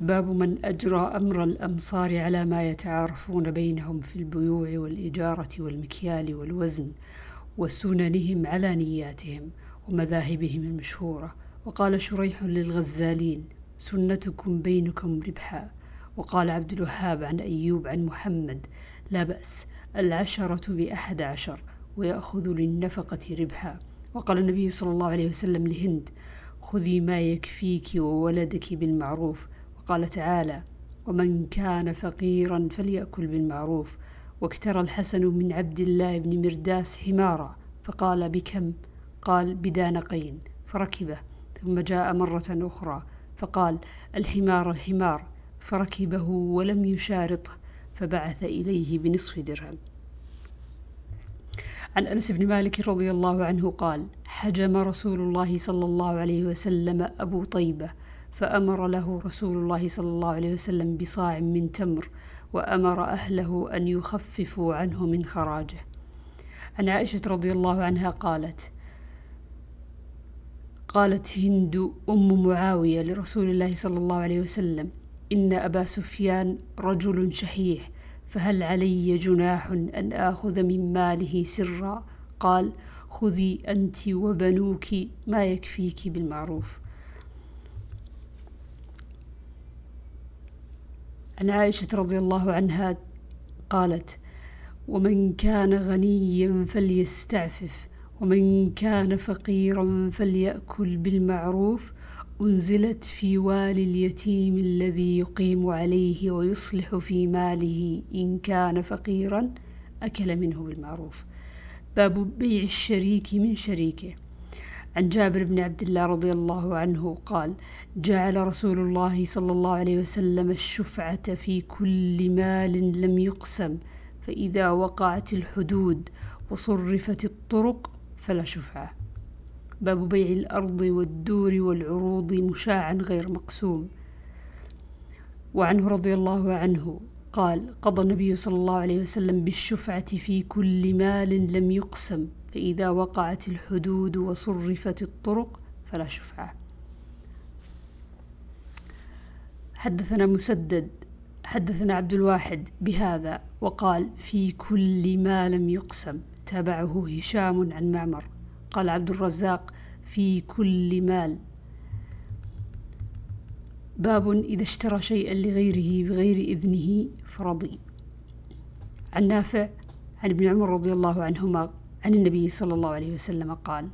باب من أجرى أمر الأمصار على ما يتعارفون بينهم في البيوع والإجارة والمكيال والوزن وسننهم على نياتهم ومذاهبهم المشهورة. وقال شريح للغزالين سنتكم بينكم ربحا. وقال عبد الوهاب عن أيوب عن محمد لا بأس العشرة بأحد عشر ويأخذ للنفقة ربحا. وقال النبي صلى الله عليه وسلم لهند خذي ما يكفيك وولدك بالمعروف وقال تعالى ومن كان فقيرا فليأكل بالمعروف واكترى الحسن من عبد الله بن مرداس حمارا فقال بكم؟ قال بدانقين فركبه ثم جاء مرة أخرى فقال الحمار الحمار. فركبه ولم يشارطه فبعث إليه بنصف درهم. عن أنس بن مالك رضي الله عنه قال حجم رسول الله صلى الله عليه وسلم أبو طيبة فأمر له رسول الله صلى الله عليه وسلم بصاع من تمر وأمر أهله أن يخففوا عنه من خراجه. عن عائشة رضي الله عنها قالت قالت هند أم معاوية لرسول الله صلى الله عليه وسلم إن أبا سفيان رجل شحيح فهل علي جناح أن آخذ من ماله سرا؟ قال خذي أنت وبنوك ما يكفيك بالمعروف. عن عائشة رضي الله عنها قالت ومن كان غنيا فليستعفف ومن كان فقيرا فليأكل بالمعروف أنزلت في والي اليتيم الذي يقيم عليه ويصلح في ماله إن كان فقيرا أكل منه بالمعروف. باب بيع الشريك من شريكه. عن جابر بن عبد الله رضي الله عنه قال جعل رسول الله صلى الله عليه وسلم الشفعة في كل مال لم يقسم فإذا وقعت الحدود وصرفت الطرق فلا شفعة. باب بيع الأرض والدور والعروض مشاعا غير مقسوم. وعنه رضي الله عنه قال قضى النبي صلى الله عليه وسلم بالشفعة في كل مال لم يقسم. فإذا وقعت الحدود وصرفت الطرق فلا شفعة. حدثنا مسدد حدثنا عبد الواحد بهذا وقال في كل ما لم يقسم تابعه هشام عن معمر. قال عبد الرزاق في كل مال. باب إذا اشترى شيئا لغيره بغير إذنه فرضي. عن نافع عن ابن عمر رضي الله عنهما عن النبي صلى الله عليه وسلم قال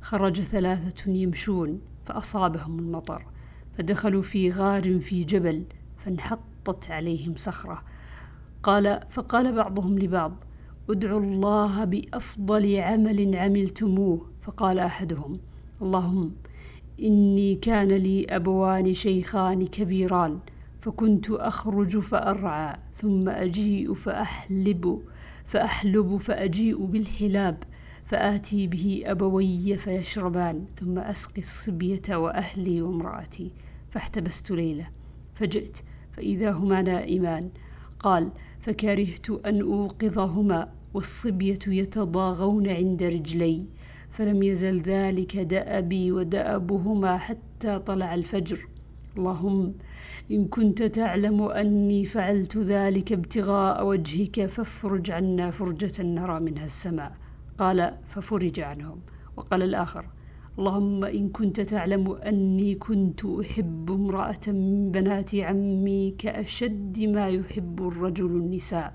خرج ثلاثة يمشون فأصابهم المطر فدخلوا في غار في جبل فانحطت عليهم صخرة. قال فقال بعضهم لبعض ادعوا الله بأفضل عمل عملتموه. فقال أحدهم اللهم إني كان لي أبوان شيخان كبيران فكنت أخرج فأرعى ثم أجيء فأحلب. فأحلب فأجيء بالحلاب فآتي به أبوي فيشربان ثم أسقي الصبية وأهلي وامرأتي فاحتبست ليلة. فجئت فإذا هما نائمان. قال فكرهت أن أوقظهما والصبية يتضاغون عند رجلي فلم يزل ذلك دأبي ودأبهما حتى طلع الفجر. اللهم إن كنت تعلم أني فعلت ذلك ابتغاء وجهك فافرج عنا فرجة نرى منها السماء. قال ففرج عنهم. وقال الآخر اللهم إن كنت تعلم أني كنت أحب امرأة من بنات عمي كأشد ما يحب الرجل النساء.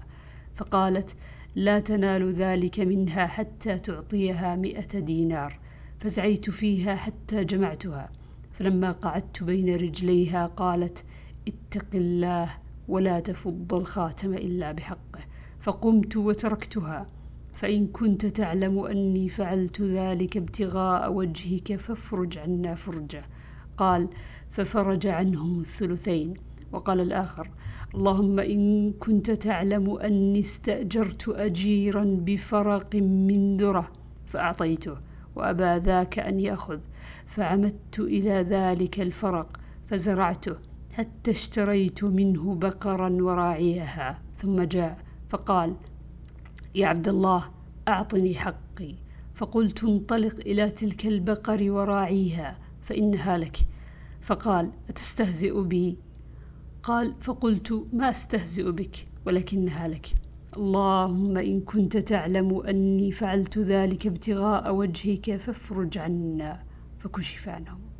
فقالت لا تنال ذلك منها حتى تعطيها مئة دينار. فسعيت فيها حتى جمعتها. فلما قعدت بين رجليها قالت اتق الله ولا تفض الخاتم إلا بحقه. فقمت وتركتها. فإن كنت تعلم أني فعلت ذلك ابتغاء وجهك فافرج عنا فرجة. قال ففرج عنهم الثلثين. وقال الآخر اللهم إن كنت تعلم أني استأجرت أجيرا بفرق من ذرة فأعطيته. وأبى ذاك أن يأخذ فعمدت إلى ذلك الفرق فزرعته حتى اشتريت منه بقرا وراعيها ثم جاء فقال يا عبد الله أعطني حقي. فقلت انطلق إلى تلك البقر وراعيها فإنها لك. فقال أتستهزئ بي؟ قال فقلت ما أستهزئ بك ولكنها لك. اللهم إن كنت تعلم أني فعلت ذلك ابتغاء وجهك فافرج عنا فكشف عنهم.